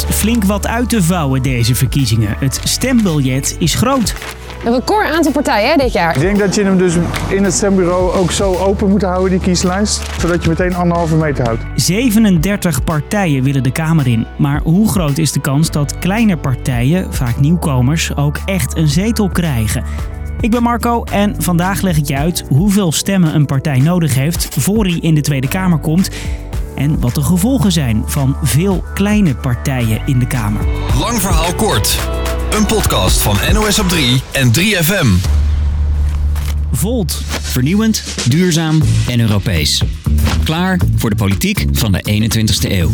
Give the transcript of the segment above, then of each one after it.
valt flink wat uit te vouwen deze verkiezingen. Het stembiljet is groot. Een record aantal partijen hè, dit jaar. Ik denk dat je hem dus in het stembureau ook zo open moet houden, die kieslijst. Zodat je meteen anderhalve meter houdt. 37 partijen willen de Kamer in. Maar hoe groot is de kans dat kleine partijen, vaak nieuwkomers, ook echt een zetel krijgen? Ik ben Marco en vandaag leg ik je uit hoeveel stemmen een partij nodig heeft voor hij in de Tweede Kamer komt. En wat de gevolgen zijn van veel kleine partijen in de Kamer. Lang verhaal kort. Een podcast van NOS op 3 en 3FM. Volt. Vernieuwend, duurzaam en Europees. Klaar voor de politiek van de 21ste eeuw.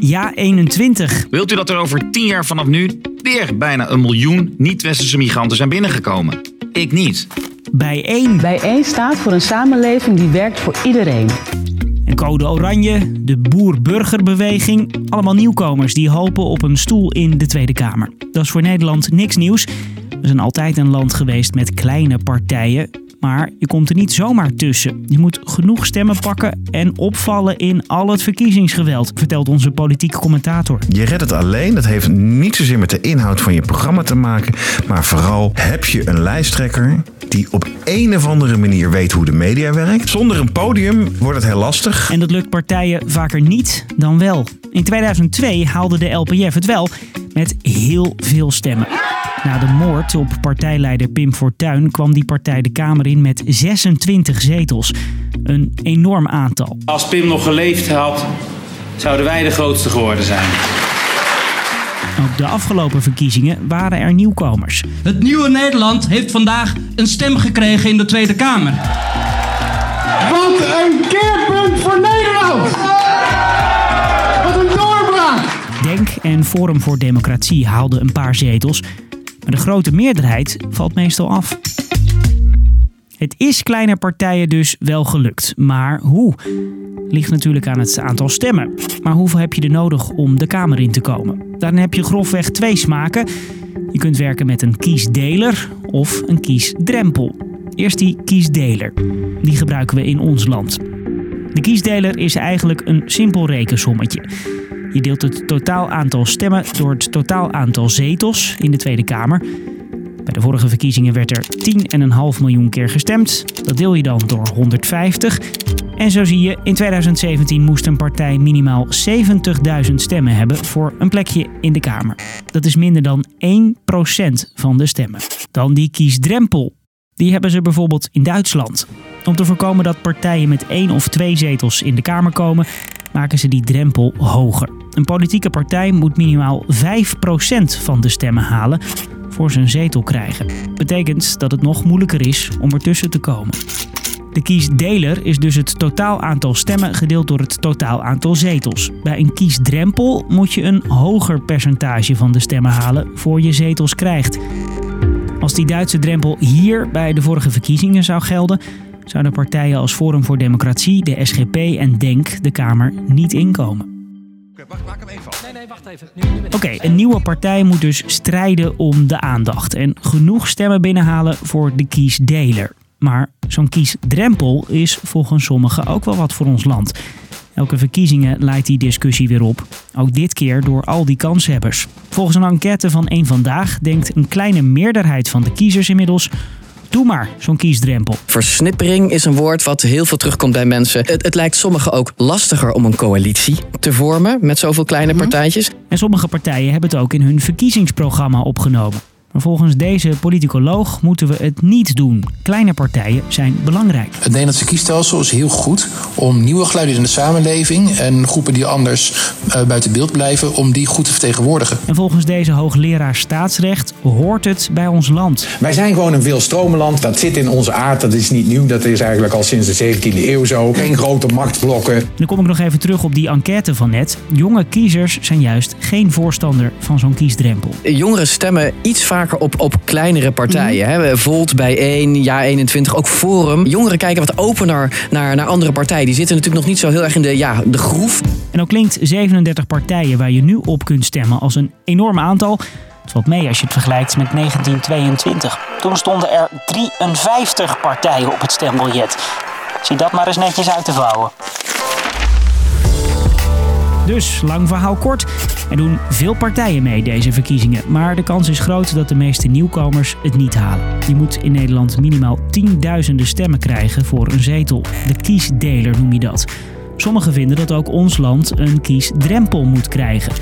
Ja 21. Wilt u dat er over 10 jaar vanaf nu weer bijna een miljoen niet-westerse migranten zijn binnengekomen? Ik niet. Bijeen. Bijeen staat voor een samenleving die werkt voor iedereen. Code Oranje, de Boer-Burgerbeweging. Allemaal nieuwkomers die hopen op een stoel in de Tweede Kamer. Dat is voor Nederland niks nieuws. We zijn altijd een land geweest met kleine partijen. Maar je komt er niet zomaar tussen. Je moet genoeg stemmen pakken en opvallen in al het verkiezingsgeweld, vertelt onze politieke commentator. Je redt het alleen. Dat heeft niet zozeer met de inhoud van je programma te maken. Maar vooral heb je een lijsttrekker die op een of andere manier weet hoe de media werkt. Zonder een podium wordt het heel lastig. En dat lukt partijen vaker niet dan wel. In 2002 haalde de LPF het wel met heel veel stemmen. Na de moord op partijleider Pim Fortuyn kwam die partij de Kamer in met 26 zetels. Een enorm aantal. Als Pim nog geleefd had, zouden wij de grootste geworden zijn. Ook de afgelopen verkiezingen waren er nieuwkomers. Het nieuwe Nederland heeft vandaag een stem gekregen in de Tweede Kamer. En Forum voor Democratie haalden een paar zetels, maar de grote meerderheid valt meestal af. Het is kleine partijen dus wel gelukt, maar hoe? Ligt natuurlijk aan het aantal stemmen. Maar hoeveel heb je er nodig om de Kamer in te komen? Daarin heb je grofweg twee smaken. Je kunt werken met een kiesdeler of een kiesdrempel. Eerst die kiesdeler. Die gebruiken we in ons land. De kiesdeler is eigenlijk een simpel rekensommetje. Je deelt het totaal aantal stemmen door het totaal aantal zetels in de Tweede Kamer. Bij de vorige verkiezingen werd er 10,5 miljoen keer gestemd. Dat deel je dan door 150. En zo zie je, in 2017 moest een partij minimaal 70.000 stemmen hebben voor een plekje in de Kamer. Dat is minder dan 1% van de stemmen. Dan die kiesdrempel. Die hebben ze bijvoorbeeld in Duitsland. Om te voorkomen dat partijen met één of twee zetels in de Kamer komen, maken ze die drempel hoger. Een politieke partij moet minimaal 5% van de stemmen halen voor een zetel krijgen. Betekent dat het nog moeilijker is om ertussen te komen. De kiesdeler is dus het totaal aantal stemmen gedeeld door het totaal aantal zetels. Bij een kiesdrempel moet je een hoger percentage van de stemmen halen voor je zetels krijgt. Als die Duitse drempel hier bij de vorige verkiezingen zou gelden, zouden partijen als Forum voor Democratie, de SGP en DENK de Kamer niet inkomen. Wacht, maak hem even af. Nee, nee, wacht even. Oké, een nieuwe partij moet dus strijden om de aandacht en genoeg stemmen binnenhalen voor de kiesdeler. Maar zo'n kiesdrempel is volgens sommigen ook wel wat voor ons land. Elke verkiezingen leidt die discussie weer op. Ook dit keer door al die kanshebbers. Volgens een enquête van Eén Vandaag denkt een kleine meerderheid van de kiezers inmiddels... Doe maar, zo'n kiesdrempel. Versnippering is een woord wat heel veel terugkomt bij mensen. Het, het lijkt sommigen ook lastiger om een coalitie te vormen met zoveel kleine partijtjes. En sommige partijen hebben het ook in hun verkiezingsprogramma opgenomen. Maar volgens deze politicoloog moeten we het niet doen. Kleine partijen zijn belangrijk. Het Nederlandse kiesstelsel is heel goed om nieuwe geluiden in de samenleving en groepen die anders uh, buiten beeld blijven, om die goed te vertegenwoordigen. En volgens deze hoogleraar staatsrecht hoort het bij ons land. Wij zijn gewoon een veelstromenland. Dat zit in onze aard. Dat is niet nieuw. Dat is eigenlijk al sinds de 17e eeuw zo. Geen grote machtsblokken. En dan kom ik nog even terug op die enquête van net. Jonge kiezers zijn juist geen voorstander van zo'n kiesdrempel. Jongeren stemmen iets vaker op, op kleinere partijen. Mm. Hè? Volt bij 1, Ja 21, ook Forum. Jongeren kijken wat opener naar, naar andere partijen. Die zitten natuurlijk nog niet zo heel erg in de, ja, de groef. En dan klinkt 37 partijen waar je nu op kunt stemmen als een enorm aantal. Het valt mee als je het vergelijkt met 1922. Toen stonden er 53 partijen op het stembiljet. Zie dat maar eens netjes uit te vouwen. Dus, lang verhaal kort. Er doen veel partijen mee deze verkiezingen, maar de kans is groot dat de meeste nieuwkomers het niet halen. Je moet in Nederland minimaal tienduizenden stemmen krijgen voor een zetel. De kiesdeler noem je dat. Sommigen vinden dat ook ons land een kiesdrempel moet krijgen.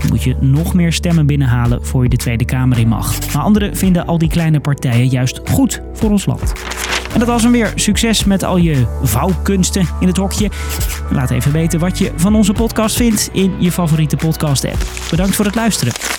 Dan moet je nog meer stemmen binnenhalen voor je de Tweede Kamer in mag. Maar anderen vinden al die kleine partijen juist goed voor ons land. En dat was hem weer. Succes met al je vouwkunsten in het hokje. Laat even weten wat je van onze podcast vindt in je favoriete podcast app. Bedankt voor het luisteren.